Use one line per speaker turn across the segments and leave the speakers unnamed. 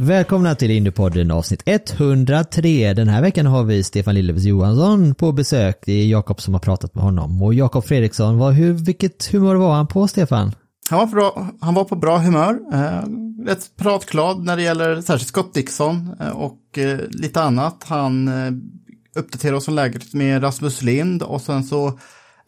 Välkomna till Indiepodden avsnitt 103. Den här veckan har vi Stefan Lillevis Johansson på besök. Det är Jakob som har pratat med honom. Och Jakob Fredriksson, vad, hur, vilket humör var han på Stefan?
Han var, bra, han var på bra humör. Eh, rätt pratglad när det gäller särskilt Scott Dixon eh, och eh, lite annat. Han eh, uppdaterar oss om läget med Rasmus Lind och sen så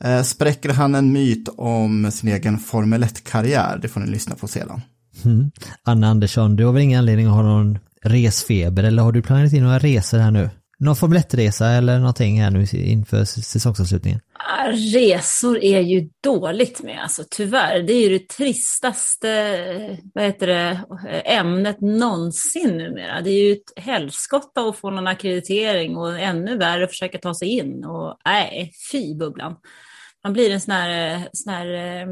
eh, spräcker han en myt om sin egen Formel 1-karriär. Det får ni lyssna på sedan.
Mm. Anna Andersson, du har väl ingen anledning att ha någon resfeber eller har du planerat in några resor här nu? Någon Formel 1-resa eller någonting här nu inför säsongsavslutningen?
Resor är ju dåligt med, alltså tyvärr. Det är ju det tristaste vad heter det, ämnet någonsin numera. Det är ju ett helskotta att få någon akkreditering och ännu värre att försöka ta sig in. Och nej, fy bubblan. Man blir en sån här, sån här eh,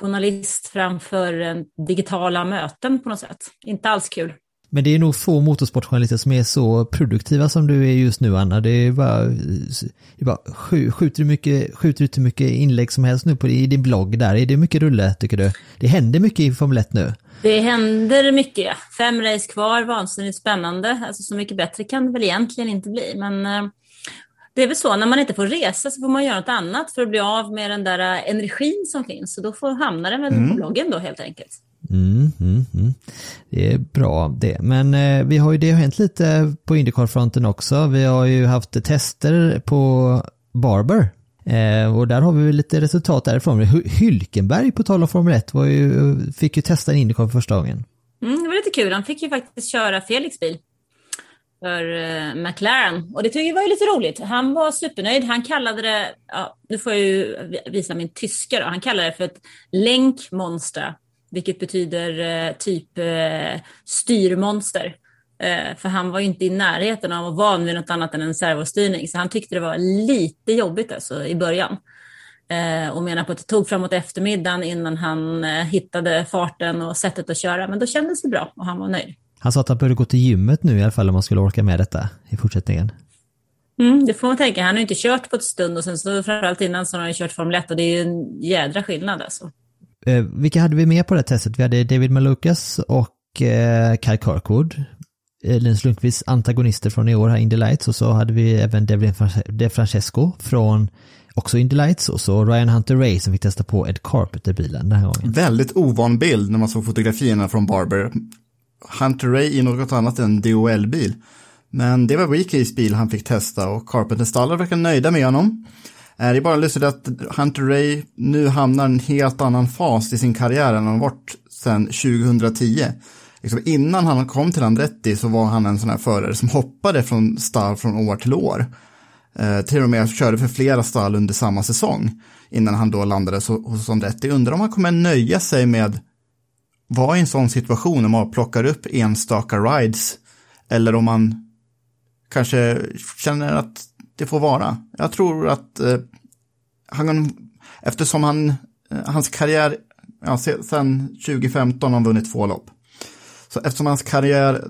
journalist framför digitala möten på något sätt. Inte alls kul.
Men det är nog få motorsportjournalister som är så produktiva som du är just nu Anna. Det är bara, det är bara skj- skjuter, du mycket, skjuter ut hur mycket inlägg som helst nu på, i din blogg där. Är det mycket rulle tycker du? Det händer mycket i Formel 1 nu.
Det händer mycket. Fem race kvar, vansinnigt spännande. Alltså så mycket bättre kan det väl egentligen inte bli. Men eh, det är väl så, när man inte får resa så får man göra något annat för att bli av med den där eh, energin som finns. Så då får hamna den väl på bloggen då helt enkelt.
Mm, mm, mm. Det är bra det. Men eh, vi har ju, det har hänt lite på Indycar-fronten också. Vi har ju haft tester på Barber. Eh, och där har vi lite resultat därifrån. Hy- Hylkenberg på tal om Formel 1 var ju, fick ju testa en Indycar för första gången.
Mm, det var lite kul. Han fick ju faktiskt köra Felix bil för eh, McLaren. Och det tyckte jag var ju lite roligt. Han var supernöjd. Han kallade det, ja, nu får jag ju visa min tyska då. Han kallade det för ett länkmonster, vilket betyder eh, typ eh, styrmonster. Eh, för han var ju inte i närheten av att vara van vid något annat än en servostyrning. Så han tyckte det var lite jobbigt alltså, i början. Eh, och menar på att det tog framåt eftermiddagen innan han eh, hittade farten och sättet att köra. Men då kändes det bra och han var nöjd.
Han sa att han började gå till gymmet nu i alla fall om man skulle orka med detta i fortsättningen.
Mm, det får man tänka. Han har ju inte kört på ett stund och sen så framförallt innan så har han ju kört Formel 1 och det är ju en jädra skillnad alltså.
Eh, vilka hade vi med på det testet? Vi hade David Malukas och eh, Kyle Kirkwood. Eh, Linus Lundqvists antagonister från i år här, Indy Lights. Och så hade vi även Devlin De Francesco från också Indy Lights. Och så Ryan Hunter Ray som fick testa på Ed Carpenter-bilen den här gången.
Väldigt ovan bild när man såg fotografierna från Barber. Hunter Ray i något annat än DOL-bil. Men det var Weekeys bil han fick testa och Carpenter stallar verkar nöjda med honom. Eh, det är bara lustigt att Hunter Ray nu hamnar i en helt annan fas i sin karriär än han varit sedan 2010. Liksom innan han kom till Andretti så var han en sån här förare som hoppade från stall från år till år. Eh, till och med körde för flera stall under samma säsong innan han då landade hos Andretti. Undrar om han kommer nöja sig med vara i en sån situation om man plockar upp enstaka rides eller om man kanske känner att det får vara. Jag tror att eh, han, eftersom han, eh, hans karriär, ja, sedan 2015 har han vunnit två lopp. Så eftersom hans karriär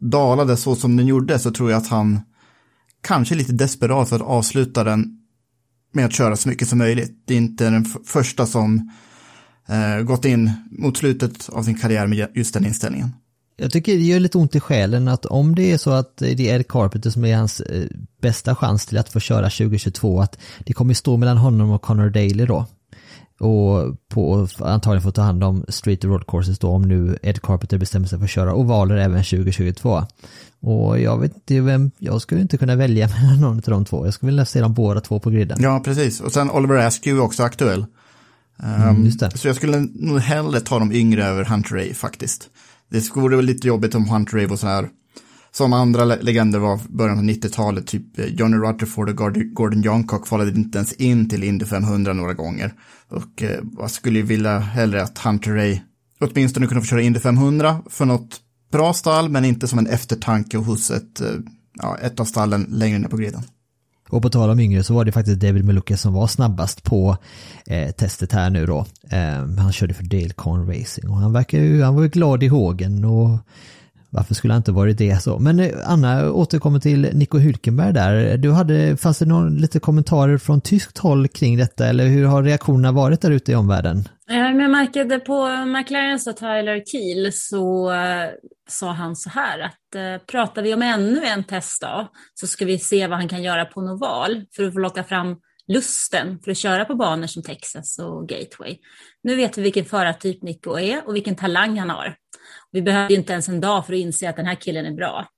dalade så som den gjorde så tror jag att han kanske är lite desperat för att avsluta den med att köra så mycket som möjligt. Det är inte den första som eh, gått in mot slutet av sin karriär med just den inställningen.
Jag tycker det gör lite ont i själen att om det är så att det är Ed Carpenter som är hans eh, bästa chans till att få köra 2022, att det kommer stå mellan honom och Connor Daly då. Och på, antagligen få ta hand om Street Road Courses då om nu Ed Carpenter bestämmer sig för att köra ovaler även 2022. Och jag vet inte vem, jag skulle inte kunna välja mellan någon av de två. Jag skulle vilja se dem båda två på griden.
Ja, precis. Och sen Oliver Askew är också aktuell. Um. Så jag skulle nog hellre ta de yngre över Hunter Ray faktiskt. Det vore väl lite jobbigt om Hunter Ray var så här, som andra le- legender var början av 90-talet, typ eh, Johnny Rutherford och Gord- Gordon Johncock kvalade inte ens in till Indy 500 några gånger. Och eh, jag skulle ju vilja hellre att Hunter Ray åtminstone kunde få köra Indy 500 för något bra stall, men inte som en eftertanke hos ett, eh, ja, ett av stallen längre ner på griden.
Och på tal om yngre så var det faktiskt David Maluka som var snabbast på eh, testet här nu då. Eh, han körde för Dale Con Racing och han verkar ju, han var ju glad i hågen och varför skulle han inte varit det så? Men eh, Anna återkommer till Nico Hülkenberg där. Du hade, fanns det någon, lite kommentarer från tyskt håll kring detta eller hur har reaktionerna varit där ute i omvärlden?
Eh, jag märkte på McLarens och Tyler Kiel så eh, sa han så här att pratar vi om ännu en testdag så ska vi se vad han kan göra på en oval för att få locka fram lusten för att köra på banor som Texas och Gateway. Nu vet vi vilken förartyp Nico är och vilken talang han har. Vi behöver ju inte ens en dag för att inse att den här killen är bra.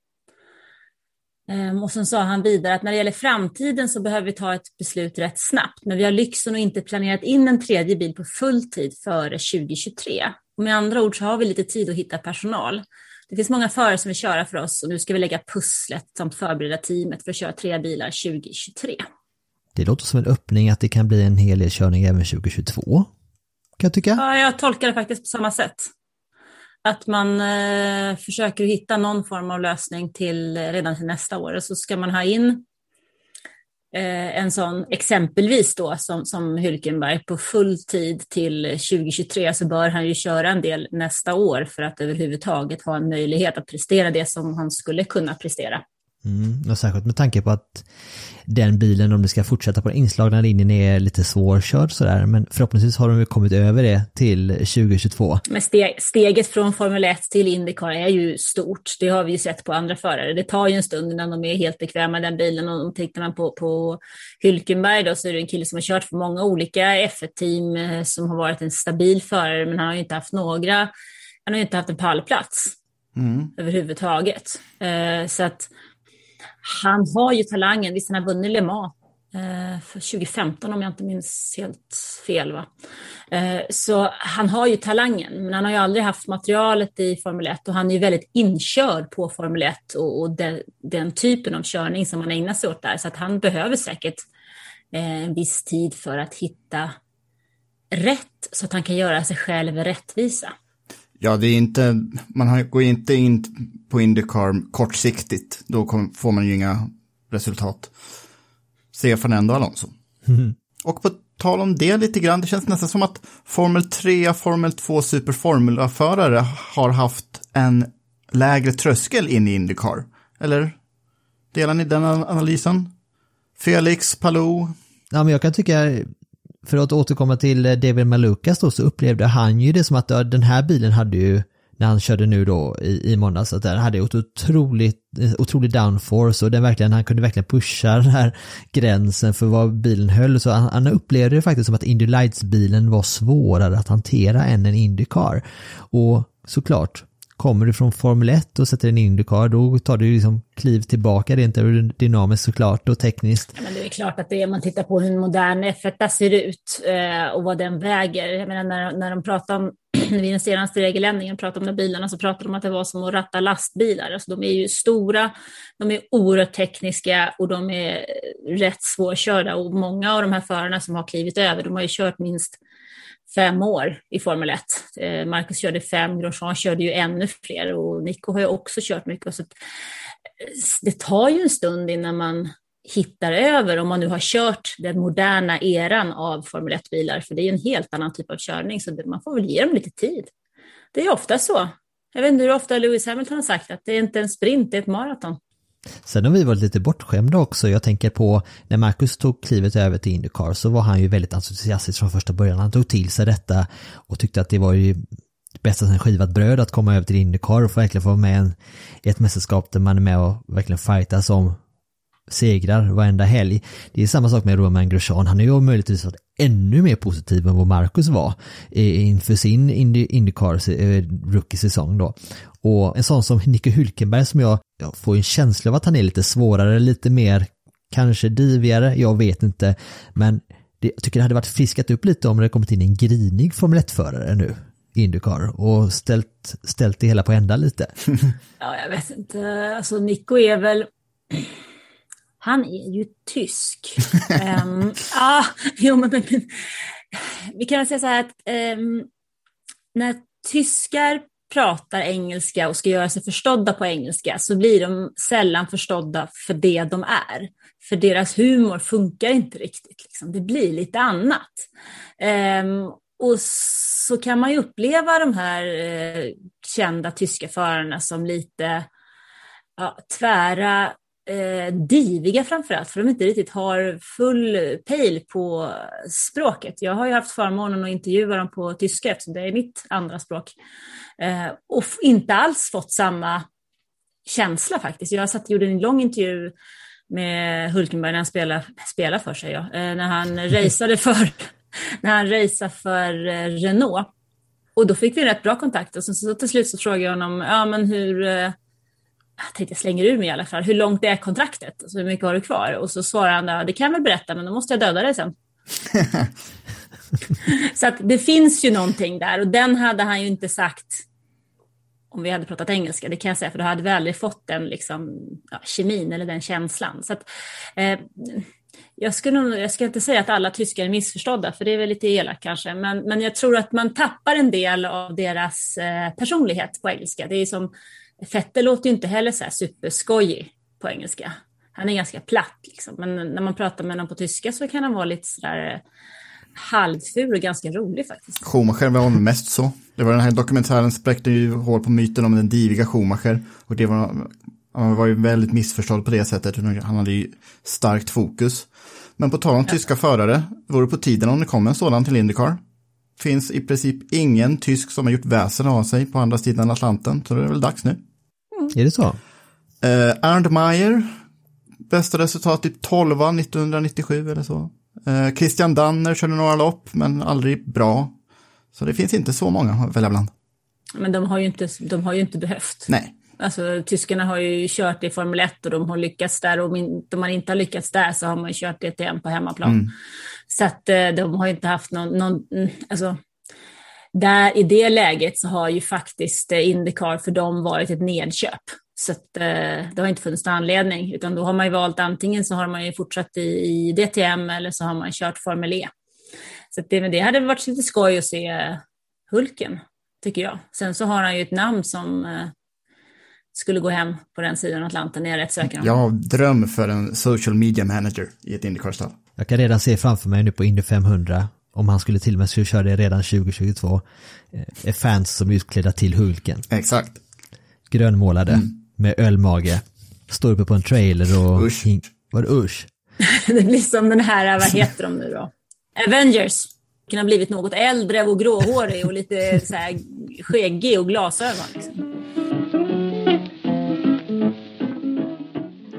Ehm, Och sen sa han vidare att när det gäller framtiden så behöver vi ta ett beslut rätt snabbt, men vi har lyxen och inte planerat in en tredje bil på full tid före 2023. Och med andra ord så har vi lite tid att hitta personal. Det finns många förare som vill köra för oss och nu ska vi lägga pusslet samt förbereda teamet för att köra tre bilar 2023.
Det låter som en öppning att det kan bli en hel del körning även 2022. Kan jag tycka.
Ja, jag tolkar det faktiskt på samma sätt. Att man eh, försöker hitta någon form av lösning till eh, redan till nästa år. Och så ska man ha in eh, en sån, exempelvis då som, som Hylkenberg, på full tid till 2023 så bör han ju köra en del nästa år för att överhuvudtaget ha en möjlighet att prestera det som han skulle kunna prestera.
Mm, och särskilt med tanke på att den bilen, om det ska fortsätta på den inslagna linjen, är lite svårkörd sådär. Men förhoppningsvis har de ju kommit över det till 2022.
Men steg, steget från Formel 1 till Indycar är ju stort. Det har vi ju sett på andra förare. Det tar ju en stund innan de är helt bekväma i den bilen. Och tittar man på, på Hülkenberg då så är det en kille som har kört för många olika F1-team eh, som har varit en stabil förare, men han har ju inte haft några, han har ju inte haft en pallplats överhuvudtaget. Eh, så att han har ju talangen. Visst, han har vunnit Le Mans eh, för 2015 om jag inte minns helt fel. Va? Eh, så han har ju talangen, men han har ju aldrig haft materialet i Formel 1 och han är ju väldigt inkörd på Formel 1 och, och den, den typen av körning som han ägnar sig åt där. Så att han behöver säkert eh, en viss tid för att hitta rätt så att han kan göra sig själv rättvisa.
Ja, det är inte, man går inte in på Indycar kortsiktigt. Då får man ju inga resultat. Se Fernando Alonso. Och på tal om det lite grann, det känns nästan som att Formel 3, Formel 2 Superformula-förare har haft en lägre tröskel in i Indycar. Eller? Delar ni den analysen? Felix, Palou,
Ja, men jag kan tycka, för att återkomma till eh, David Malukas då, så upplevde han ju det som att den här bilen hade ju, när han körde nu då i, i måndags, att den hade ett otroligt, eh, otrolig downforce och den verkligen, han kunde verkligen pusha den här gränsen för vad bilen höll. Så han, han upplevde det faktiskt som att Indy Lights-bilen var svårare att hantera än en Indycar. Och såklart, kommer du från Formel 1 och sätter en Indycar, då tar du ju liksom kliv tillbaka rent dynamiskt såklart och tekniskt.
Ja, men det är klart att det är, man tittar på hur en modern F1 ser ut eh, och vad den väger. Jag menar, när, när de pratar om, vid den senaste regeländringen pratade om de bilarna så pratade de om att det var som att ratta lastbilar. Alltså, de är ju stora, de är oerhört tekniska och de är eh, rätt svårkörda. Och många av de här förarna som har klivit över, de har ju kört minst fem år i Formel 1. Eh, Marcus körde fem, Grosjean körde ju ännu fler och Nico har ju också kört mycket. Så eh, det tar ju en stund innan man hittar över om man nu har kört den moderna eran av Formel 1-bilar, för det är ju en helt annan typ av körning, så man får väl ge dem lite tid. Det är ofta så. Jag vet inte hur ofta Lewis Hamilton har sagt att det är inte en sprint, det är ett maraton.
Sen har vi varit lite bortskämda också. Jag tänker på när Marcus tog klivet över till Indycar så var han ju väldigt entusiastisk från första början. Han tog till sig detta och tyckte att det var ju bästa sen skivat bröd att komma över till Indycar och få verkligen få vara med i ett mästerskap där man är med och verkligen fightas om segrar varenda helg. Det är samma sak med Roman Grosjean. Han har ju möjligtvis varit ännu mer positiv än vad Marcus var eh, inför sin Indycar eh, rookie-säsong då. Och en sån som Nico Hülkenberg som jag, jag får en känsla av att han är lite svårare, lite mer kanske divigare, jag vet inte. Men det, jag tycker det hade varit friskat upp lite om det kommit in en grinig Formel 1-förare nu. Indycar och ställt, ställt det hela på ända lite.
ja, jag vet inte. Alltså Nico är väl han är ju tysk. um, ah, jo, men, men, vi kan säga så här att um, när tyskar pratar engelska och ska göra sig förstådda på engelska så blir de sällan förstådda för det de är. För deras humor funkar inte riktigt. Liksom. Det blir lite annat. Um, och så kan man ju uppleva de här eh, kända tyska förarna som lite ja, tvära eh, diviga framförallt, för de inte riktigt har full pejl på språket. Jag har ju haft förmånen att intervjua dem på tyska eftersom det är mitt andra språk. Eh, och inte alls fått samma känsla faktiskt. Jag satt gjorde en lång intervju med Hulkenberg när han spelade, spelade för sig, ja. eh, när han raceade för, när han raceade för eh, Renault. Och då fick vi rätt bra kontakt och så, så till slut så frågade jag honom, ja men hur, eh, jag tänkte jag slänger ur mig i alla fall, hur långt är kontraktet? Alltså, hur mycket har du kvar? Och så svarar han, det kan jag väl berätta, men då måste jag döda dig sen. så att det finns ju någonting där och den hade han ju inte sagt om vi hade pratat engelska, det kan jag säga, för då hade vi aldrig fått den liksom, ja, kemin eller den känslan. Så att, eh, jag, nog, jag ska inte säga att alla tyskar är missförstådda, för det är väl lite elakt kanske, men, men jag tror att man tappar en del av deras eh, personlighet på engelska. Det är som Fette låter ju inte heller så här superskojig på engelska. Han är ganska platt liksom. Men när man pratar med honom på tyska så kan han vara lite sådär eh, halvful och ganska rolig faktiskt.
Schumacher var honom mest så. Det var den här dokumentären spräckte ju hål på myten om den diviga Schumacher. Och det var, han var ju väldigt missförstådd på det sättet. Han hade ju starkt fokus. Men på tal om ja. tyska förare, vore på tiden om det kom en sådan till Indycar finns i princip ingen tysk som har gjort väsen av sig på andra sidan Atlanten, så det är väl dags nu.
Är det så?
Uh, Arndt Meyer, bästa resultat typ 12 1997 eller så. Uh, Christian Danner körde några lopp, men aldrig bra. Så det finns inte så många att välja bland.
Men de har ju inte, de har ju inte behövt.
Nej.
Alltså, tyskarna har ju kört i Formel 1 och de har lyckats där och om man inte har lyckats där så har man ju kört DTM på hemmaplan. Mm. Så att eh, de har inte haft någon, någon mm, alltså, där i det läget så har ju faktiskt eh, Indycar för dem varit ett nedköp. Så att, eh, det har inte funnits någon anledning, utan då har man ju valt antingen så har man ju fortsatt i, i DTM eller så har man kört Formel E. Så det, det hade varit lite skoj att se Hulken, tycker jag. Sen så har han ju ett namn som skulle gå hem på den sidan Atlanten, är jag rätt säker
om. Jag har dröm för en social media manager i ett Indycar-stall.
Jag kan redan se framför mig nu på Indy 500, om han skulle till och med skulle köra det redan 2022, eh, är fans som är utklädda till Hulken.
Exakt.
Grönmålade, mm. med ölmage, står uppe på en trailer och...
Usch.
Var det usch?
det blir som den här, vad heter de nu då? Avengers. Kan ha blivit något äldre och gråhårig och lite så här skäggig och glasögon. Liksom.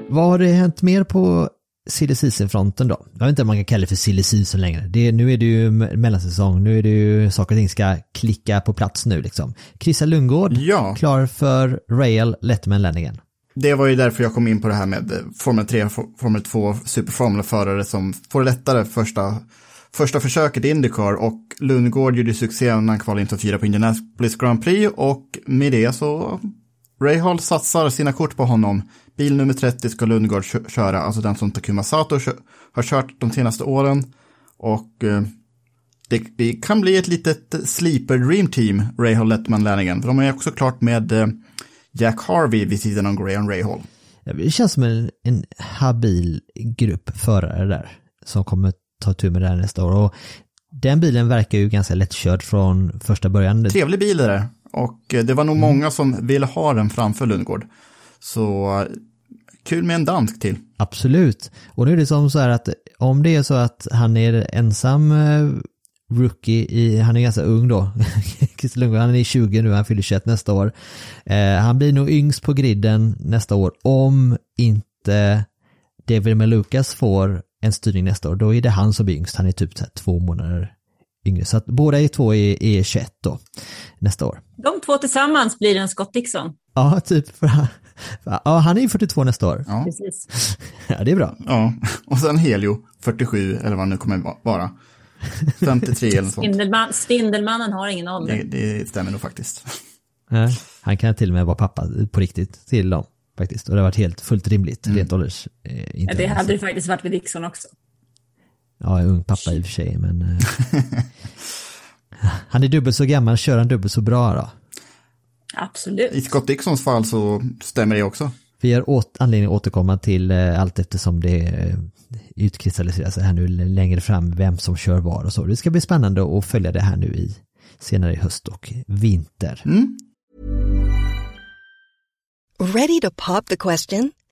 Vad har det hänt mer på silly season-fronten då? Jag vet inte om man kan kalla det för silly season längre. Det, nu är det ju mellansäsong, nu är det ju saker och ting ska klicka på plats nu liksom. Chrissa Lundgård, ja. klar för Rail Letterman-ländningen.
Det var ju därför jag kom in på det här med Formel 3, Formel 2, superformula-förare som får lättare första, första försöket i Indycar och Lundgård gjorde succé när han kvalade in till fyra på Indianapolis Grand Prix och med det så Rahal satsar sina kort på honom. Bil nummer 30 ska Lundgård köra, alltså den som Takuma Sato har kört de senaste åren. Och eh, det, kan bli ett litet sleeper dream team, Rahal Lettman-lärlingen. För de är också klart med eh, Jack Harvey vid sidan av Graham Rahal.
Det känns som en, en habil grupp förare där som kommer ta tur med det här nästa år. Och den bilen verkar ju ganska lättkörd från första början.
Trevlig bil är det. Och eh, det var nog mm. många som ville ha den framför Lundgård. Så kul med en dansk till.
Absolut. Och nu är det som så här att om det är så att han är ensam eh, rookie i, han är ganska ung då, Christer Lundgren, han är 20 nu, han fyller 21 nästa år. Eh, han blir nog yngst på griden nästa år om inte David Malukas får en styrning nästa år, då är det han som blir yngst, han är typ två månader yngre. Så att båda är två är, är 21 då, nästa år.
De två tillsammans blir en Scott Dixon.
Ja, typ. För, ja, han är ju 42 nästa år.
Ja.
Precis.
Ja, det är bra.
Ja, och sen Helio, 47 eller vad det nu kommer vara. 53 eller något sånt.
Spindelman, Spindelmannen har ingen ålder.
Det, det stämmer nog faktiskt.
Ja, Han kan till och med vara pappa på riktigt till dem. Faktiskt. Och det har varit helt fullt rimligt, rent ålders. Eh,
Ja, det hade det faktiskt varit med Dixon också.
Ja, jag är ung pappa i och för sig, men... eh, han är dubbelt så gammal, kör han dubbelt så bra då?
Absolut.
I Scott Dixons fall så stämmer det också.
Vi har åt, anledning att återkomma till eh, allt eftersom det eh, utkristalliserar sig här nu längre fram, vem som kör var och så. Det ska bli spännande att följa det här nu i senare i höst och vinter.
Ready to pop the question?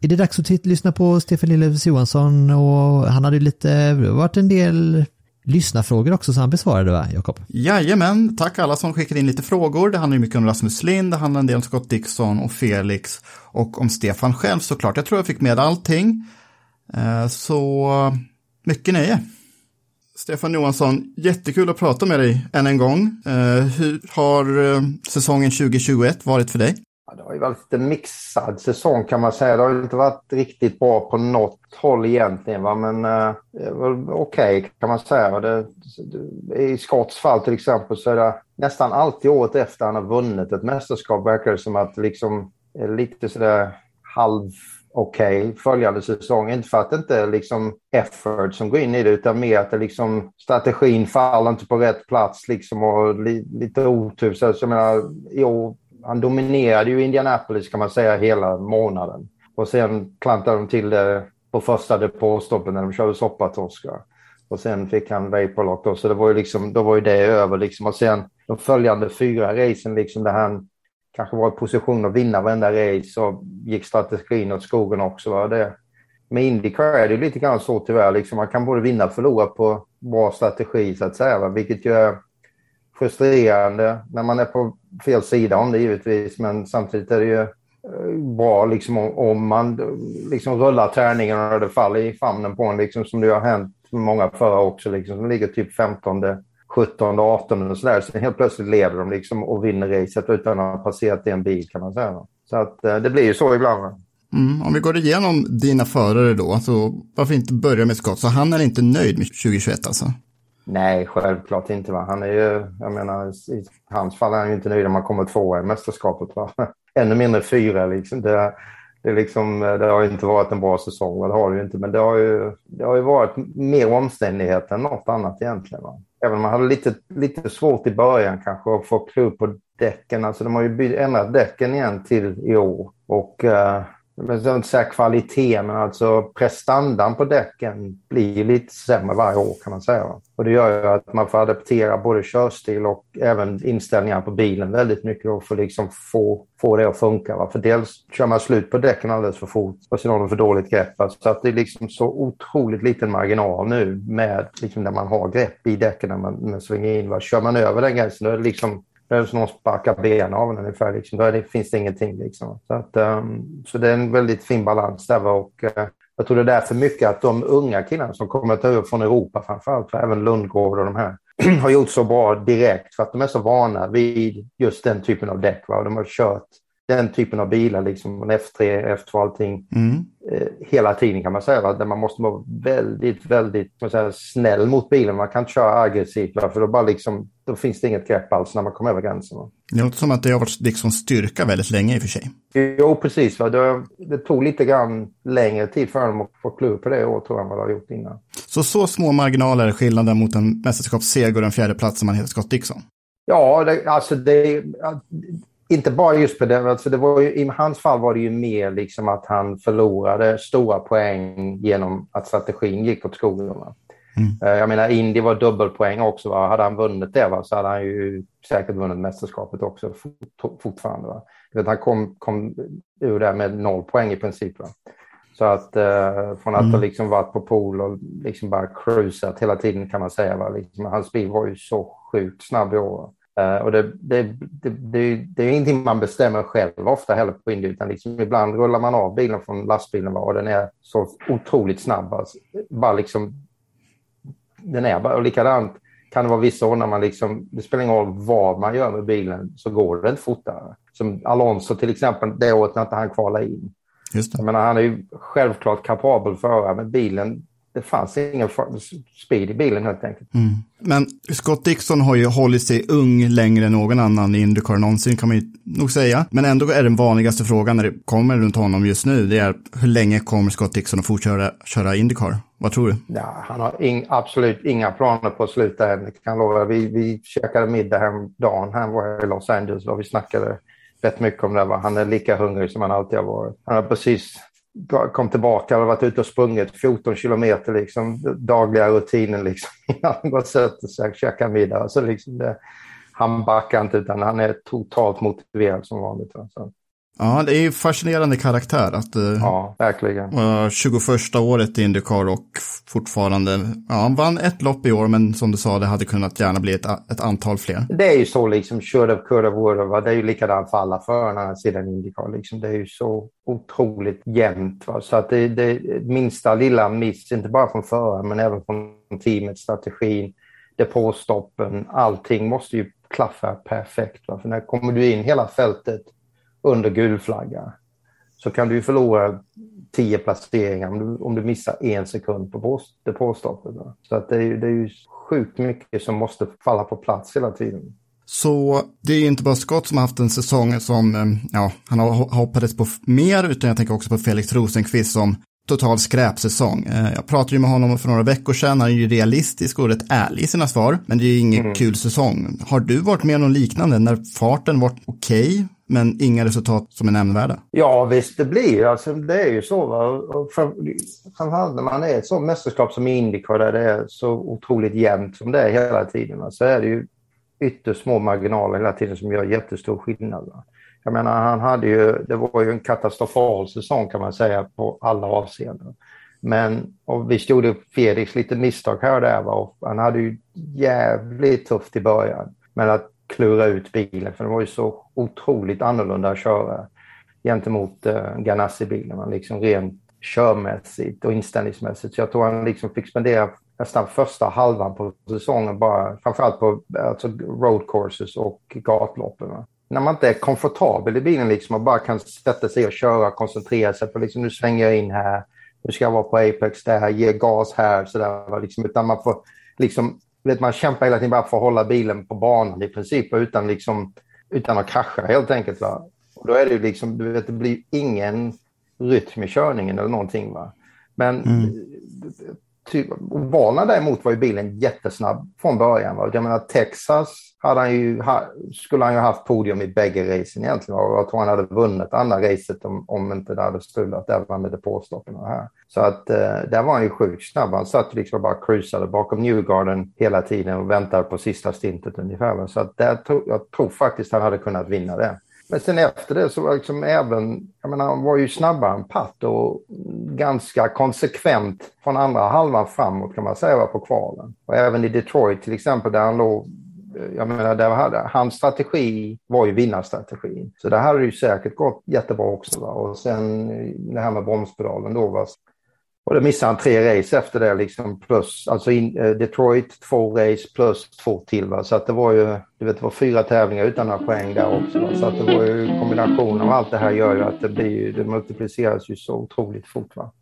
Är det dags att lyssna på Stefan Lillevs Johansson och han hade lite, det har varit en del lyssnarfrågor också som han besvarade va, Jakob?
Jajamän, tack alla som skickade in lite frågor. Det handlar ju mycket om Rasmus Lind, det handlar en del om Scott Dixon och Felix och om Stefan själv såklart. Jag tror jag fick med allting. Eh, så mycket nöje. Stefan Johansson, jättekul att prata med dig än en gång. Eh, hur har eh, säsongen 2021 varit för dig?
Det har ju varit lite mixad säsong kan man säga. Det har inte varit riktigt bra på något håll egentligen. Va? Men eh, okej okay, okej kan man säga. Det, det, I Scotts fall till exempel så är det nästan alltid året efter han har vunnit ett mästerskap verkar det som att liksom är lite sådär halv okej följande säsong. Inte för att det inte är liksom effort som går in i det utan mer att det liksom strategin faller inte på rätt plats liksom och li, lite otur. Så jag menar, i år han dominerade ju Indianapolis kan man säga hela månaden. Och sen klantade de till det på första depåstoppen när de körde soppatorskar. Och sen fick han Vaporlock då, så det var ju liksom, då var ju det över liksom. Och sen de följande fyra racen liksom där han kanske var i position att vinna varenda race så gick strategin åt skogen också. Va? Det, med Indycar är det ju lite grann så tyvärr, liksom, man kan både vinna och förlora på bra strategi så att säga, va? vilket ju är frustrerande när man är på fel sida om det givetvis, men samtidigt är det ju eh, bra liksom om, man eh, liksom rullar tärningen och det faller i famnen på en, liksom, som det har hänt med många förra också, liksom, som ligger typ 15, 17, 18 och sådär. Sen helt plötsligt leder de liksom och vinner racet utan att ha passerat en bil kan man säga. Så att eh, det blir ju så ibland.
Mm, om vi går igenom dina förare då, så varför inte börja med Scott? Så han är inte nöjd med 2021 alltså?
Nej, självklart inte. Va? Han är ju, jag menar, i hans fall är han ju inte nöjd om han kommer tvåa i mästerskapet. Va? Ännu mindre fyra. Liksom. Det, det, liksom, det har ju inte varit en bra säsong, och det har det ju inte. Men det har ju, det har ju varit mer omständigheter än något annat egentligen. Va? Även om man hade lite, lite svårt i början kanske att få klubb på däcken. Alltså de har ju ändrat däcken igen till i år. Och uh, men så inte säga kvalitet, men alltså prestandan på däcken blir lite sämre varje år kan man säga. Och det gör ju att man får adaptera både körstil och även inställningar på bilen väldigt mycket och för att liksom få, få det att funka. Va? För dels kör man slut på däcken alldeles för fort och sen har de för dåligt grepp. va. Så att det är liksom så otroligt liten marginal nu med liksom när man har grepp i däcken när man, när man svänger in. Va? Kör man över den gränsen då är det liksom det är som någon sparkar ben av en ungefär. Liksom. Då det, finns det ingenting. Liksom. Så, att, um, så det är en väldigt fin balans där. Och, uh, jag tror det är därför mycket att de unga killarna som kommer att ta upp från Europa framförallt, för även Lundgård och de här, har gjort så bra direkt för att de är så vana vid just den typen av däck. Va? De har kört den typen av bilar, liksom F3, F2, allting,
Mm.
eh, hela tiden kan man säga. Där man måste vara väldigt, väldigt man säga, snäll mot bilen. Man kan inte köra aggressivt, va? för då, bara liksom, då finns det inget grepp alls när man kommer över gränsen. Va?
Det låter som att det har varit liksom styrka väldigt länge i och för sig.
Jo, precis. Va? Det, det tog lite grann längre tid för dem att få klur på det år, tror jag, än vad det har gjort innan.
Så så små marginaler är skillnaden mot en mästerskapsseger och en fjärde plats som man heter Scott Dixon.
Ja, det, alltså det... Inte bara just på det, alltså det var ju, i hans fall var det ju mer liksom att han förlorade stora poäng genom att strategin gick åt skogen. Mm. Jag menar, Indy var dubbelpoäng också. Va? Hade han vunnit det va? så hade han ju säkert vunnit mästerskapet också fort, fortfarande. Va? Vet, han kom, kom ur det med noll poäng i princip. Va? Så att eh, från att mm. ha liksom varit på pool och liksom bara cruisat hela tiden kan man säga. Va? Liksom, hans bil var ju så sjukt snabb i år. Uh, och det, det, det, det, det är ingenting man bestämmer själv ofta heller på Indy, utan liksom ibland rullar man av bilen från lastbilen och den är så otroligt snabb. Alltså, bara liksom, den är bara, och likadant kan det vara vissa år när man liksom, det spelar ingen roll vad man gör med bilen så går det inte fortare. Som Alonso till exempel, det året när inte han kvalade in.
Just det.
Jag menar, han är ju självklart kapabel förare, men bilen det fanns ingen speed i bilen helt enkelt.
Mm. Men Scott Dixon har ju hållit sig ung längre än någon annan i Indycar någonsin kan man ju nog säga. Men ändå är den vanligaste frågan när det kommer runt honom just nu, det är hur länge kommer Scott Dixon att fortsätta köra Indycar? Vad tror du?
Ja, han har ing, absolut inga planer på att sluta än, kan lova. Vi, vi käkade middag häromdagen, han var i Los Angeles och vi snackade rätt mycket om det. Va? Han är lika hungrig som han alltid har varit. Han har precis kom tillbaka och varit ute och sprungit 14 kilometer, liksom, dagliga rutinen. Liksom. Han bara suttit och käkat middag. Så liksom det, han backar inte utan han är totalt motiverad som vanligt. Så.
Ja, det är ju fascinerande karaktär att uh,
ja, verkligen.
Uh, 21 året i Indycar och fortfarande, ja, han vann ett lopp i år men som du sa det hade kunnat gärna bli ett, ett antal fler.
Det är ju så liksom, should have, could have, would have, det är ju likadant för alla förarna sedan Indycar. Liksom. Det är ju så otroligt jämnt. Va? Så att det, det minsta lilla miss, inte bara från föraren men även från teamet, strategin, depåstoppen, allting måste ju klaffa perfekt. Va? För när kommer du in hela fältet under gul flagga så kan du förlora tio placeringar om du, om du missar en sekund på depåstoppet. Så att det, är, det är ju sjukt mycket som måste falla på plats hela tiden.
Så det är inte bara Scott som har haft en säsong som, eh, ja, han har hoppades på mer, utan jag tänker också på Felix Rosenqvist som total skräpsäsong. Eh, jag pratade ju med honom för några veckor sedan, han är ju realistisk och rätt ärlig i sina svar, men det är ju ingen mm. kul säsong. Har du varit med om något liknande när farten varit okej, okay, men inga resultat som är nämnvärda?
Ja, visst det blir alltså, det är ju så. Va? framförallt när man är ett sånt mästerskap som Indycar där det är så otroligt jämnt som det är hela tiden, va? så är det ju ytterst små marginaler hela tiden som gör jättestor skillnad. Va? Jag menar, han hade ju, det var ju en katastrofal säsong kan man säga på alla avseenden. Men och visst gjorde Felix lite misstag här och där. Va? Och han hade ju jävligt tufft i början. Men att klura ut bilen, för det var ju så otroligt annorlunda att köra gentemot uh, Ganassi-bilen. Liksom rent körmässigt och inställningsmässigt. Så jag tror han liksom fick spendera nästan första halvan på säsongen bara, framförallt på alltså road courses och gatloppen. Va? När man inte är komfortabel i bilen liksom och bara kan sätta sig och köra och koncentrera sig på liksom, nu svänger jag in här, nu ska jag vara på Apex där, ge gas här, sådär. Liksom, utan man får liksom, vet, man kämpar hela tiden bara för att hålla bilen på banan i princip utan, liksom, utan att krascha helt enkelt. Va? Och då är det ju liksom, du vet, det blir ingen rytm i körningen eller någonting. Va? Men mm. Valna däremot var ju bilen jättesnabb från början. Va? Jag menar Texas hade han ju, skulle han ju haft podium i bägge racen egentligen. Och jag tror han hade vunnit andra racet om, om inte det hade strulat där med depåstoppen och här. Så att eh, där var han ju sjukt snabb. Han satt liksom bara cruisade bakom Newgarden hela tiden och väntade på sista stintet ungefär. Så att där tro, jag tror faktiskt han hade kunnat vinna det. Men sen efter det så var liksom även, jag menar han var ju snabbare än Patt och ganska konsekvent från andra halvan framåt kan man säga på kvalen. Och även i Detroit till exempel där han låg jag menar, där hade, hans strategi var ju vinnarstrategin. Så det hade ju säkert gått jättebra också. Va? Och sen eh, det här med bromspedalen då. Va? Och då missade han tre race efter det, liksom plus, alltså in, eh, Detroit två race plus två till. Va? Så att det var ju, du vet, det var fyra tävlingar utan några poäng där också. Va? Så att det var ju kombinationen av allt det här gör ju att det blir ju, det multipliceras ju så otroligt fort. Va?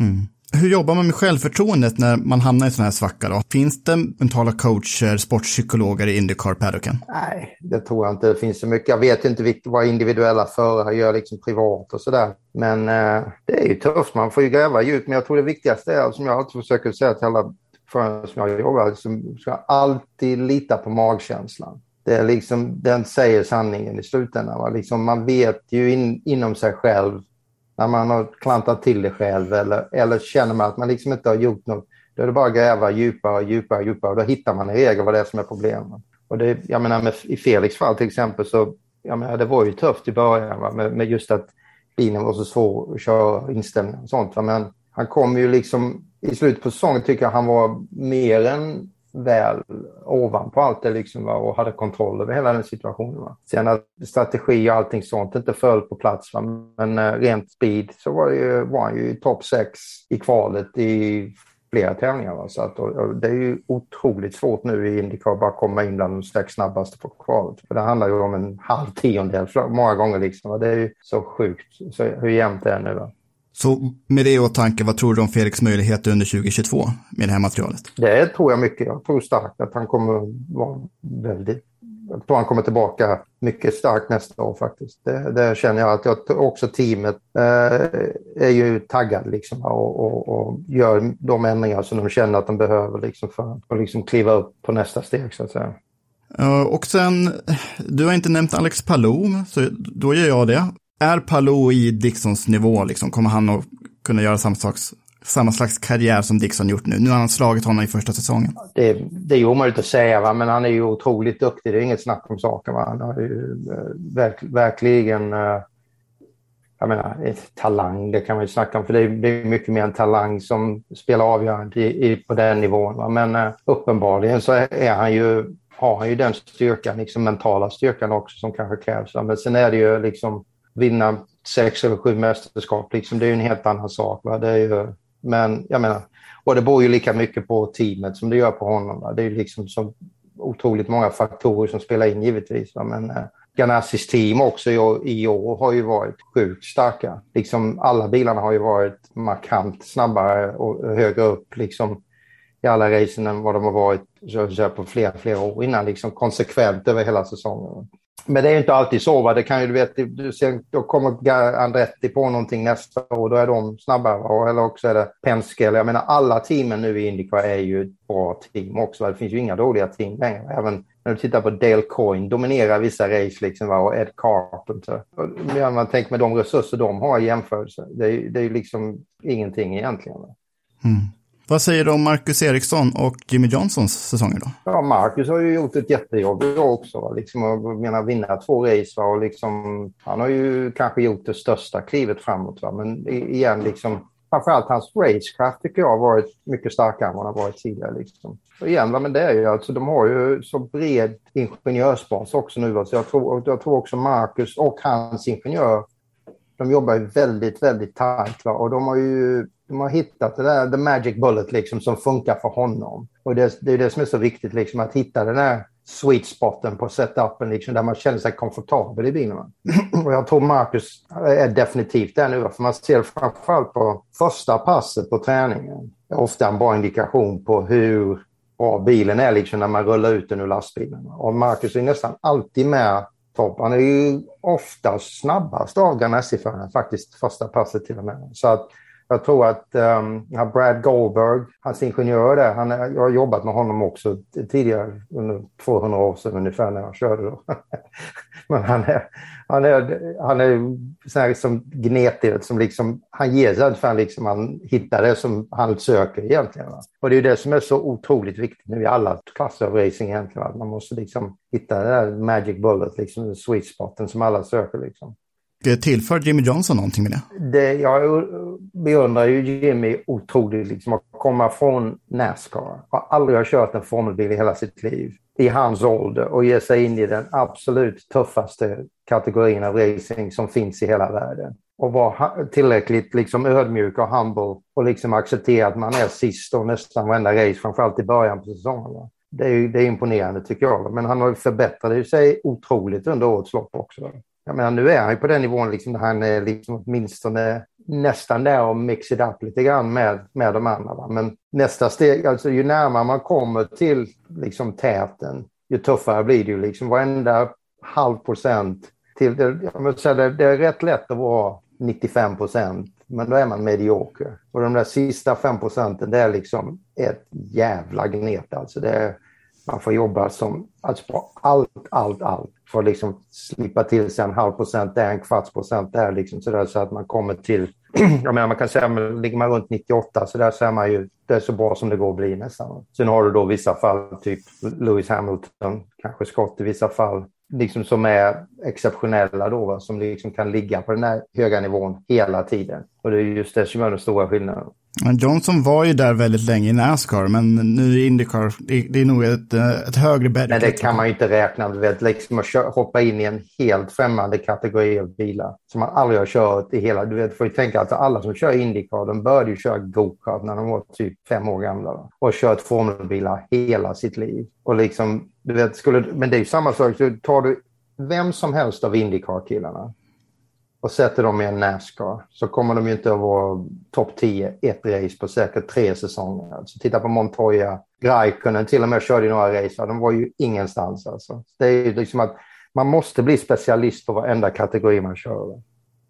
Mm. Hur jobbar man med självförtroendet när man hamnar i en sån här svacka då? Finns det mentala coacher, sportpsykologer i Indycar-paddocken?
Nej, det tror jag inte det finns så mycket. Jag vet inte vad individuella förare gör liksom privat och sådär. Men eh, det är ju tufft, man får ju gräva djupt. Men jag tror det viktigaste är, som jag alltid försöker säga till alla förare som jag jobbar, liksom, ska alltid lita på magkänslan. Det är liksom, den säger sanningen i slutändan. Va? Liksom, man vet ju in, inom sig själv när man har klantat till det själv eller, eller känner man att man liksom inte har gjort något, då är det bara att gräva djupare, och djupare, djupare och då hittar man i regel vad det är som är problemet. Och det, jag menar med, i Felix fall till exempel så, jag menar det var ju tufft i början va? Med, med just att bilen var så svår att köra, inställning och sånt. Va? Men han kom ju liksom, i slutet på säsongen tycker jag han var mer än väl ovanpå allt det liksom, va? och hade kontroll över hela den situationen. Va? Sen att strategi och allting sånt inte föll på plats, va? men uh, rent speed så var, det ju, var han ju i topp 6 i kvalet i flera tävlingar. Va? Så att, och, och det är ju otroligt svårt nu i Indycar att bara komma in bland de sex snabbaste på kvalet. För det handlar ju om en halv tiondel många gånger. Liksom, va? Det är ju så sjukt så, hur jämnt det är nu. Va?
Så med det i åtanke, vad tror du om Felix möjligheter under 2022 med det här materialet?
Det tror jag mycket. Jag tror starkt att han kommer vara väldigt... Jag tror han kommer tillbaka mycket starkt nästa år faktiskt. Det, det känner jag att jag, också teamet eh, är ju taggad liksom och, och, och, gör de ändringar som de känner att de behöver liksom för att liksom kliva upp på nästa steg så att säga.
Och sen, du har inte nämnt Alex Palou, så då gör jag det. Är Palou i Dixons nivå, liksom, kommer han att kunna göra samma, slags, samma slags karriär som Dixon gjort nu? Nu har han slagit honom i första säsongen.
Det, det är ju omöjligt att säga, va? men han är ju otroligt duktig. Det är inget snack om saken. Va? Han har ju eh, verk, verkligen, eh, jag menar, ett talang, det kan man ju snacka om, för det är, mycket mer en talang som spelar avgörande i, i, på den nivån. Va? Men uh, uppenbarligen så är, han ju har han ju den styrkan, liksom mentala styrkan också som kanske krävs. Men sen är det ju liksom vinna sex eller sju mästerskap. Liksom, det är ju en helt annan sak. Va? Det är ju, men jag menar, och det beror ju lika mycket på teamet som det gör på honom. Va? Det är ju liksom så otroligt många faktorer som spelar in givetvis. Va? Men eh, Ganassis team också i, i år har ju varit sjukt starka. Liksom, alla bilarna har ju varit markant snabbare och högre upp liksom, i alla racen än vad de har varit så, så på flera, flera år innan. Liksom, konsekvent över hela säsongen. Men det är inte alltid så. Va? Det kan ju, du vet, du ser, då kommer Andretti på någonting nästa år, och då är de snabbare. Eller också är det Penske. Jag menar, alla teamen nu i Indycar är ju ett bra team också. Va? Det finns ju inga dåliga team längre. Även när du tittar på Dale Coyne, dominerar vissa race liksom, va? och Ed Carpenter. Och, man tänker med de resurser de har i jämförelse, det är, ju liksom ingenting egentligen.
Mm. Vad säger du om Marcus Eriksson och Jimmy Johnsons säsonger då?
Ja, Marcus har ju gjort ett jättejobb också. Liksom, jag menar, vinna två race. Va? Och liksom, han har ju kanske gjort det största klivet framåt. Va? Men igen, liksom, framförallt hans racecraft tycker jag har varit mycket starkare än vad han har varit tidigare. Liksom. Och igen, va? men det är ju alltså, de har ju så bred ingenjörsbas också nu. Va? Så jag tror, jag tror också Marcus och hans ingenjör, de jobbar ju väldigt, väldigt tajt. Va? Och de har ju de har hittat det där, the magic bullet liksom, som funkar för honom. Och det, det är det som är så viktigt, liksom, att hitta den där sweet spoten på setupen liksom, där man känner sig komfortabel i bilen. och jag tror Marcus är definitivt där nu, för man ser framförallt på första passet på träningen. Det är ofta en bra indikation på hur bra bilen är liksom, när man rullar ut den ur lastbilen. Och Marcus är nästan alltid med topp. Han är ju oftast snabbast av Ganassi-förarna, faktiskt första passet till och med. Så att jag tror att um, Brad Goldberg, hans ingenjör där, han, jag har jobbat med honom också tidigare, under 200 år sedan ungefär när jag körde. Då. Men han är, han är, han är så här som gnetig, som liksom, han ger sig för liksom han hittar det som han söker egentligen. Va? Och det är det som är så otroligt viktigt nu i alla klasser av racing egentligen. Va? Man måste liksom hitta det där magic bullet, liksom sweet spoten som alla söker. Liksom.
Eh, tillför Jimmy Johnson någonting med det?
det jag beundrar ju Jimmy otroligt, liksom, Att komma från Nascar och aldrig ha kört en formelbil i hela sitt liv i hans ålder och ge sig in i den absolut tuffaste kategorin av racing som finns i hela världen. Och vara tillräckligt liksom ödmjuk och humble och liksom acceptera att man är sist och nästan varenda race, framförallt i början på säsongen. Det är, det är imponerande tycker jag. Men han har förbättrat sig otroligt under årets lopp också. Jag menar, nu är han ju på den nivån liksom, där han är liksom åtminstone nästan där och mix it up lite grann med, med de andra. Va? Men nästa steg, alltså ju närmare man kommer till liksom täten, ju tuffare blir det ju. Liksom varenda halv procent till, det, jag säga, det, det är rätt lätt att vara 95 procent, men då är man medioker. Och de där sista 5 procenten, det är liksom ett jävla gnet. Alltså det är, man får jobba som, alltså på allt, allt, allt för att liksom slippa till sig en halv procent där, en kvarts procent där, liksom så, så att man kommer till, jag menar man kan säga, ligger man runt 98 så där så är man ju, det är så bra som det går att bli nästan. Sen har du då vissa fall, typ Lewis Hamilton, kanske Scott i vissa fall, liksom som är exceptionella då, va? som liksom kan ligga på den här höga nivån hela tiden. Och det är just det som är den stora skillnaden.
Men Johnson var ju där väldigt länge i Nascar, men nu i Indycar, det, är nog ett, ett högre bädd.
Men det kan man ju inte räkna med. Liksom att hoppa in i en helt främmande kategori av bilar som man aldrig har kört i hela... Du vet, får ju tänka att alla som kör Indycar, de började ju köra go-kart när de var typ fem år gamla. Va? Och kört formelbilar hela sitt liv. Och liksom, du vet, skulle, men det är ju samma sak. Så tar du vem som helst av Indycar-killarna och sätter dem i en Nascar så kommer de ju inte att vara topp 10 ett race på säkert tre säsonger. Alltså, titta på Montoya, Raikkonen till och med körde i några race. De var ju ingenstans. Alltså. Det är ju liksom att man måste bli specialist på varenda kategori man kör.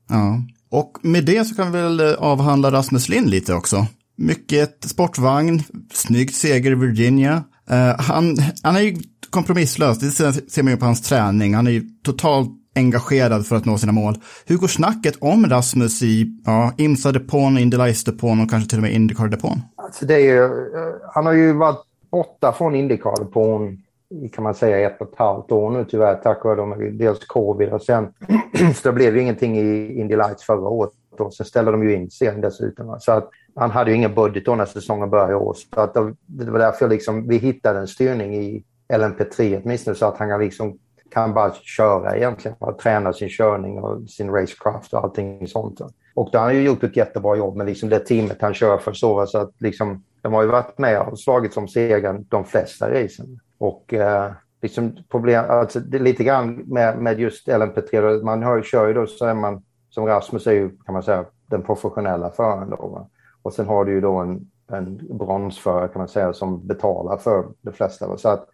Ja, och med det så kan vi väl eh, avhandla Rasmus Lind lite också. Mycket sportvagn, snyggt seger i Virginia. Uh, han, han är ju kompromisslös, det ser man ju på hans träning. Han är ju totalt engagerad för att nå sina mål. Hur går snacket om Rasmus i ja, IMSA-depån, Indy depån och kanske till och med Indycar-depån?
Alltså det är ju, eh, han har ju varit borta från Indycar-depån i kan man säga ett och ett halvt år nu tyvärr tack vare de, dels covid och sen så det blev ju ingenting i Indy Lights förra året. Och sen ställde de ju in serien dessutom. Så att han hade ju ingen budget då när säsongen började i år. Så att det var därför liksom, vi hittade en styrning i LMP3 åtminstone så att han liksom kan bara köra egentligen, och träna sin körning och sin racecraft och allting sånt. Och då har han ju gjort ett jättebra jobb med liksom det teamet han kör för så, så att liksom, de har ju varit med och slagit som segern de flesta racen. Och eh, liksom problem, alltså det är lite grann med, med just LMP3, man hör, kör ju då så är man, som Rasmus är ju kan man säga, den professionella föraren då. Va? Och sen har du ju då en, en bronsförare kan man säga som betalar för de flesta. Va? Så att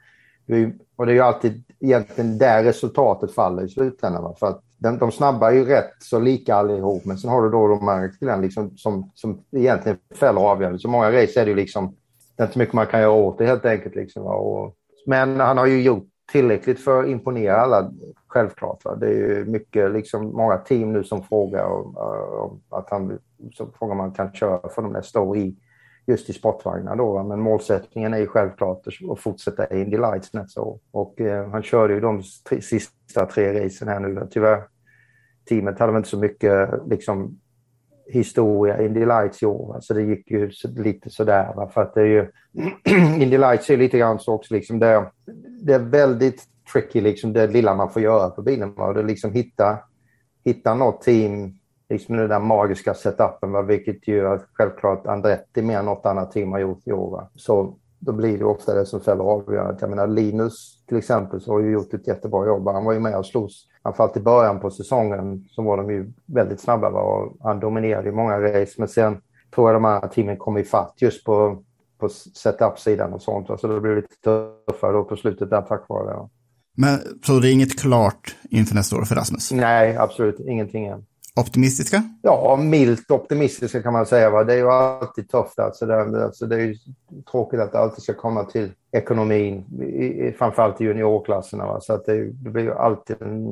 och det är ju alltid egentligen där resultatet faller i slutändan. För att de, de snabba är ju rätt så lika allihop, men sen har du då de här liksom, som, som egentligen fäller avgörande. Så många race är det ju liksom, det är inte mycket man kan göra åt det helt enkelt. Liksom, och, men han har ju gjort tillräckligt för att imponera alla, självklart. Va? Det är ju mycket, liksom, många team nu som frågar om, om att han, så frågar man kan köra för dem nästa år i just i sportvagnar då. Men målsättningen är ju självklart att fortsätta Indy Lights nästa år. Och eh, han körde ju de tre, sista tre racen här nu. Tyvärr, teamet hade väl inte så mycket liksom, historia Indy Lights i år. Så det gick ju lite sådär. Va? För att det är ju... Indy Lights är lite grann så också liksom det, det är väldigt tricky liksom det lilla man får göra på bilen. Va? Det liksom hitta, hitta något team liksom den där magiska setupen, va? vilket ju att självklart Andretti mer än något annat team har gjort i år. Va? Så då blir det ofta det som fäller avgörandet. Jag menar Linus till exempel så har ju gjort ett jättebra jobb. Han var ju med och slogs, framförallt i början på säsongen så var de ju väldigt snabba va? och han dominerade i många race. Men sen tror jag de andra teamen kom ifatt just på, på setup-sidan och sånt. Va? Så det blev lite tuffare då på slutet där tack vare det.
Men så det är inget klart inför nästa år för Rasmus?
Nej, absolut ingenting än
optimistiska?
Ja, milt optimistiska kan man säga. Va? Det är ju alltid tufft. Alltså det, alltså det är ju tråkigt att det alltid ska komma till ekonomin, i, framförallt i juniorklasserna. Va? Så att det, det blir ju alltid en,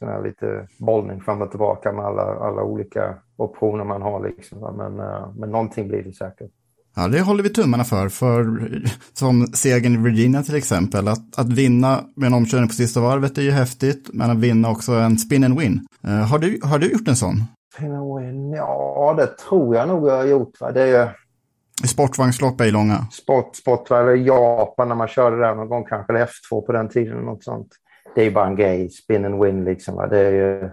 en lite bollning fram och tillbaka med alla, alla olika optioner man har. Liksom, va? Men, uh, men någonting blir det säkert.
Ja, det håller vi tummarna för. För som segern i Virginia till exempel, att, att vinna med en omkörning på sista varvet är ju häftigt, men att vinna också en spin and win. Uh, har, du, har du gjort en sån?
Spin and win, ja det tror jag nog jag har gjort. Va? Det är
Sportvagnslopp är ju långa.
Sport, sport, eller Japan när man körde där någon gång, kanske eller F2 på den tiden. Något sånt. Det är ju bara en grej, spin and win liksom. Va? Det, är ju,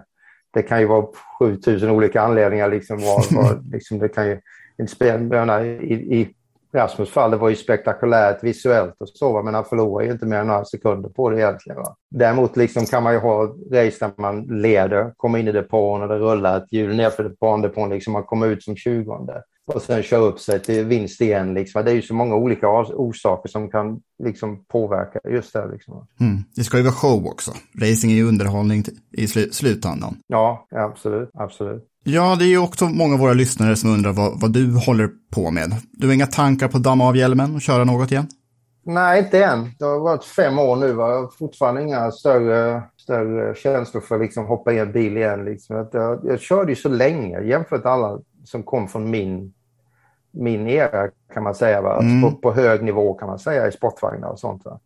det kan ju vara 7000 olika anledningar liksom. Var, var, liksom det kan ju inte spela, i, i Rasmus fall, det var ju spektakulärt visuellt och så, men han förlorar ju inte mer än några sekunder på det egentligen. Va? Däremot liksom kan man ju ha race där man leder, kommer in i depån och det rullar ett hjul nerför depån, depån liksom man kommer ut som tjugonde och sen kör upp sig till vinst igen. Liksom. Det är ju så många olika orsaker som kan liksom påverka just det. Liksom.
Mm. Det ska ju vara show också. Racing är ju underhållning i sl slutändan.
Ja, absolut. absolut.
Ja, det är ju också många av våra lyssnare som undrar vad, vad du håller på med. Du har inga tankar på att damma av hjälmen och köra något igen?
Nej, inte än. Det har varit fem år nu. Va? Jag har fortfarande inga större, större känslor för att liksom hoppa i en bil igen. Liksom. Jag, jag körde ju så länge jämfört med alla som kom från min, min era kan man säga. Va? Mm. På, på, hög nivå kan man säga i sportvagnar och sånt. Va?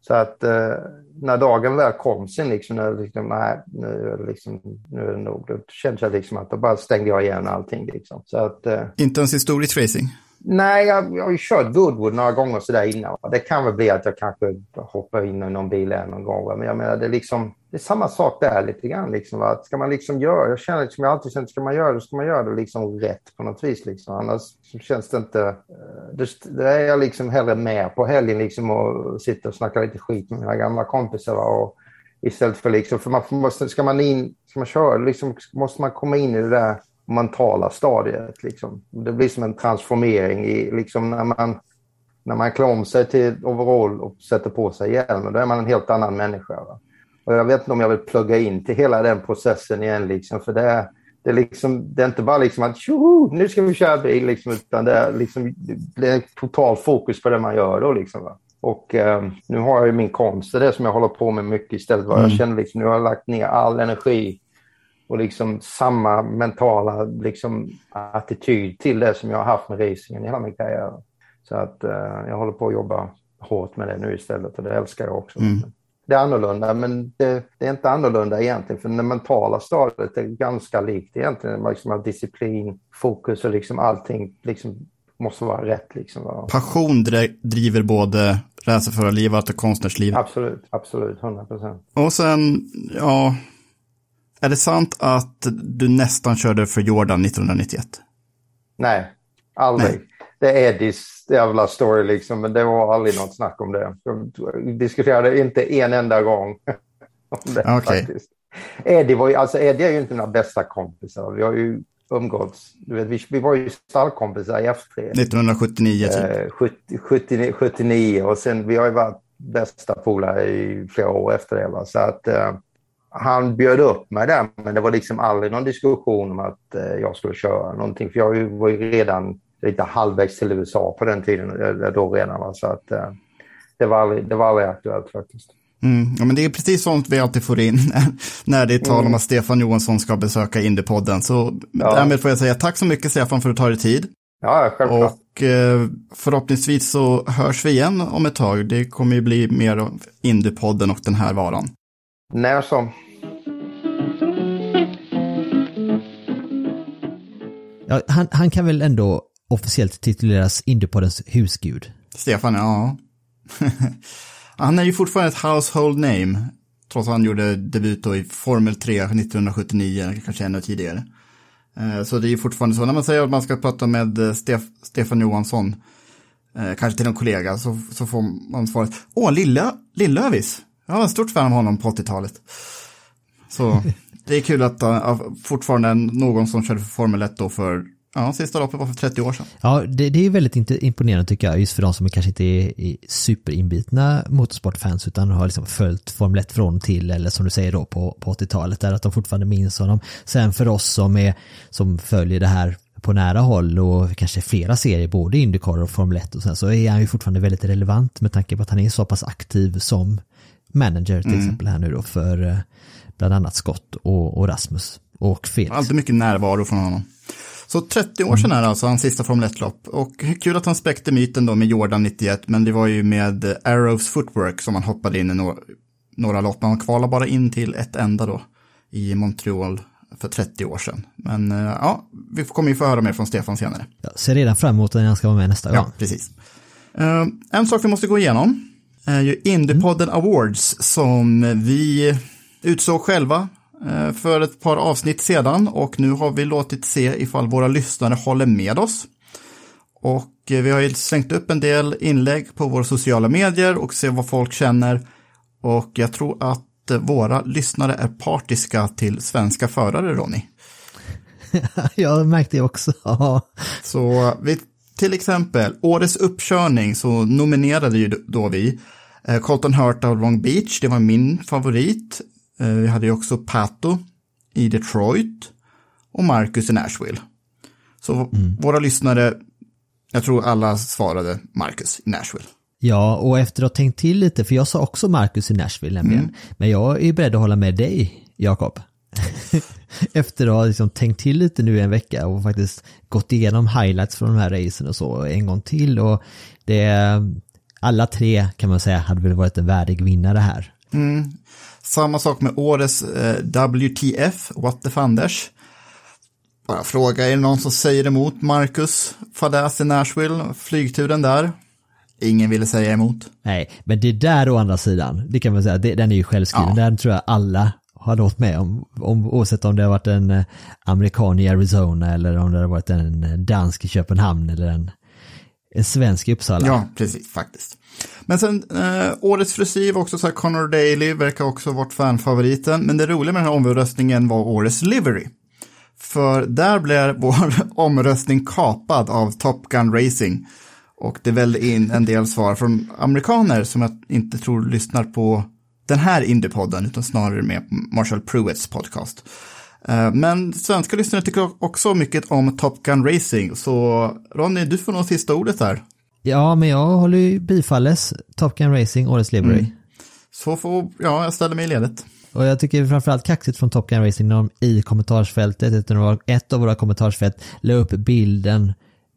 Så att eh, när dagen väl kom sen, liksom, när liksom, nej, nu liksom, nu är det nog, då kände jag liksom att då bara stängde jag igen allting. Liksom. Så att, eh,
Inte ens historisk racing?
Nej, jag, jag har ju kört Goodwood några gånger sådär innan. Det kan väl bli att jag kanske hoppar in i någon bil någon gång. Men jag menar, det är, liksom, det är samma sak där lite grann. Liksom, va? Ska man liksom göra, jag känner liksom, jag alltid känt, ska man göra det, ska man göra det liksom rätt på något vis. Liksom. Annars känns det inte... Eh, det, det är jag liksom hellre med på helgen liksom, och sitter och snackar lite skit med mina gamla kompisar. Va? Och, istället för liksom, för man ska man in, ska man köra, liksom, måste man komma in i det där mentala stadiet. Liksom. Det blir som en transformering i, liksom, när man när man klär om sig till overall och sätter på sig hjälmen, då är man en helt annan människa. Va? Och jag vet inte om jag vill plugga in till hela den processen igen, liksom, för det är, det är, liksom, det är inte bara liksom att nu ska vi köra bil, liksom, utan det är, liksom, det är total fokus på det man gör. Då, liksom, va? Och eh, nu har jag ju min konst, det är det som jag håller på med mycket istället. Va? Jag mm. känner liksom, nu har jag lagt ner all energi och liksom samma mentala liksom, attityd till det som jag har haft med racingen i hela min karriär. Så att eh, jag håller på att jobba hårt med det nu istället och det älskar jag också. Mm. Det är annorlunda, men det, det, är inte annorlunda egentligen, för det mentala stadiet är ganska likt egentligen. Liksom disciplin, fokus och liksom allting liksom måste vara rätt. Liksom.
Passion driver både racerförarlivet och konstnärslivet.
Absolut, absolut, 100 procent.
Och sen, ja, är det sant att du nästan körde för Jordan 1991?
Nej, aldrig. Nej. Det är Eddies jävla story liksom, men det var aldrig något snack om det. Jag diskuterade inte en enda gång om det okay. faktiskt. Eddie, var ju, alltså Eddie är ju inte mina bästa kompisar. Vi har ju umgåtts, du vet, vi, vi var ju stallkompisar i F3.
1979 typ?
Eh, 70, 79, 79 och sen vi har ju varit bästa polare i flera år efter det. Va? Så att eh, han bjöd upp mig där, men det var liksom aldrig någon diskussion om att eh, jag skulle köra någonting. För jag var ju redan lite halvvägs till USA på den tiden, då redan. Va? Så att, eh, det, var aldrig, det var aldrig aktuellt faktiskt.
Mm, ja, men det är precis sånt vi alltid får in när det är tal om mm. att Stefan Johansson ska besöka Indiepodden. Så ja. därmed får jag säga tack så mycket Stefan för att du tar dig tid.
Ja, självklart.
Och eh, förhoppningsvis så hörs vi igen om ett tag. Det kommer ju bli mer av Indiepodden och den här varan.
När som.
Ja, han, han kan väl ändå officiellt tituleras Indiepoddens husgud?
Stefan, ja. han är ju fortfarande ett household name. Trots att han gjorde debut då i Formel 3 1979, kanske ännu tidigare. Eh, så det är ju fortfarande så, när man säger att man ska prata med eh, Stef Stefan Johansson, eh, kanske till en kollega, så, så får man svaret, åh, Lilla, Lillövis, jag var en stort fan av honom på 80-talet. Så det är kul att uh, fortfarande någon som körde för Formel 1 då för Ja, sista loppet var för 30 år sedan.
Ja, det, det är väldigt imponerande tycker jag, just för de som kanske inte är, är superinbitna motorsportfans utan har liksom följt Formel 1 från till, eller som du säger då på, på 80-talet, där att de fortfarande minns honom. Sen för oss som, är, som följer det här på nära håll och kanske flera serier, både Indycar och Formel 1 och sen så är han ju fortfarande väldigt relevant med tanke på att han är så pass aktiv som manager till mm. exempel här nu då för eh, bland annat Scott och, och Rasmus och Felix.
Alltid mycket närvaro från honom. Så 30 år sedan är alltså hans sista Formel 1-lopp. Och kul att han spräckte myten då med Jordan 91, men det var ju med Arrows Footwork som han hoppade in i några, några lopp. Han kvalade bara in till ett enda då i Montreal för 30 år sedan. Men eh, ja, vi kommer ju få höra mer från Stefan senare.
Jag ser redan fram emot när han ska vara med nästa gång.
Ja, precis. Eh, en sak vi måste gå igenom är ju Indiepodden Awards som vi utsåg själva eh, för ett par avsnitt sedan och nu har vi låtit se ifall våra lyssnare håller med oss. Och eh, vi har ju slängt upp en del inlägg på våra sociala medier och se vad folk känner. Och jag tror att eh, våra lyssnare är partiska till svenska förare, Ronny.
jag märkte det också.
Så vi, till exempel, årets uppkörning så nominerade ju då vi eh, Colton Hurt av Long Beach, det var min favorit. Eh, vi hade ju också Pato i Detroit och Marcus i Nashville. Så våra lyssnare, jag tror alla svarade Marcus i Nashville.
Ja, och efter att ha tänkt till lite, för jag sa också Marcus i Nashville nämligen. Men jag är beredd att hålla med dig, Jakob. efter att ha liksom tänkt till lite nu i en vecka och faktiskt gått igenom highlights från de här racen och så en gång till. Och det, alla tre kan man säga hade väl varit en värdig vinnare här.
Samma sak med årets eh, WTF, What the Fanders. Bara fråga, är det någon som säger emot Marcus fadäs i Nashville, flygturen där? Ingen ville säga emot.
Nej, men det där å andra sidan, det kan man säga, det, den är ju självskriven.
Ja.
Den tror jag alla hade varit med om, om, oavsett om det har varit en eh, amerikan i Arizona eller om det har varit en eh, dansk i Köpenhamn eller en, en svensk i Uppsala.
Ja, precis, faktiskt. Men sen, eh, årets frisyr var också så här, Connor Daly verkar också ha varit fanfavoriten. Men det roliga med den här omröstningen var årets livery. För där blev vår omröstning kapad av Top Gun Racing. Och det vällde in en del svar från amerikaner som jag inte tror lyssnar på den här Indiepodden, utan snarare med Marshall Pruetts podcast. Eh, Men svenska lyssnare tycker också mycket om Top Gun Racing, så Ronny, du får nog sista ordet där.
Ja, men jag håller ju bifalles Top Gun Racing, årets livery.
Mm. Så får, ja, jag ställer mig i ledet.
Och jag tycker framförallt kaxigt från Top Gun Racing när de i kommentarsfältet, ett av våra- ett av våra kommentarsfält, la upp bilden,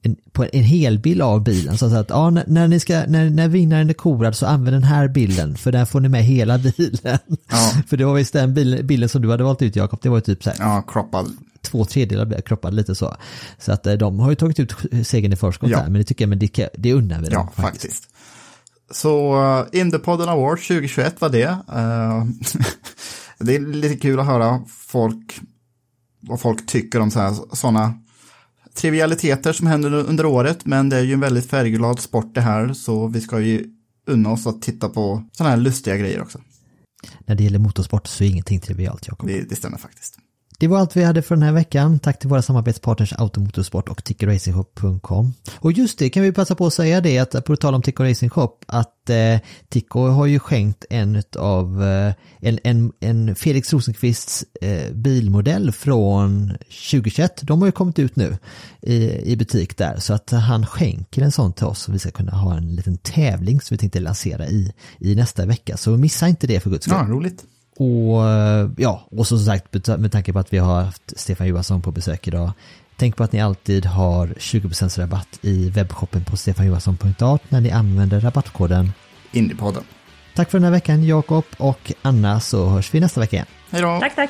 en, på en hel bild av bilen. Så att ja, när, när, ni ska, när, när vinnaren är korad så använd den här bilden, för där får ni med hela bilen.
Ja.
för det var visst den bilden, bilden som du hade valt ut Jakob, det var ju typ så här,
Ja, kroppad.
två tredjedelar blev kroppad lite så. Så att eh, de har ju tagit ut segern i förskott
Ja.
här, men det tycker jag, men det, det unnar vi dem
Ja, faktiskt. Så uh, Indiepodden Awards 2021 var det. Uh, det är lite kul att höra folk, vad folk tycker om sådana trivialiteter som händer under året. Men det är ju en väldigt färgglad sport det här, så vi ska ju unna oss att titta på sådana här lustiga grejer också.
När det gäller motorsport så är ingenting trivialt Jakob.
Det, det stämmer faktiskt.
Det var allt vi hade för den här veckan. Tack till våra samarbetspartners Automotorsport och TickoRacingShop.com. Och just det, kan vi passa på att säga det att på tal om Tico Racing Shop att eh, Tico har ju skänkt en av eh, en, en, en Felix Rosenqvists eh, bilmodell från 2021. De har ju kommit ut nu i, i butik där så att han skänker en sån till oss så vi ska kunna ha en liten tävling som vi tänkte lansera i, i nästa vecka. Så missa inte det för guds skull.
Ja, roligt.
Och eh, ja, och som sagt med tanke på att vi har haft Stefan Johansson på besök idag. Tänk på att ni alltid har 20% rabatt i webbshoppen på stefanjohansson.art när ni använder rabattkoden.
Indiepodden.
Tack för den här veckan Jakob och Anna så hörs vi nästa vecka igen.
Hej då!
Tack, tack.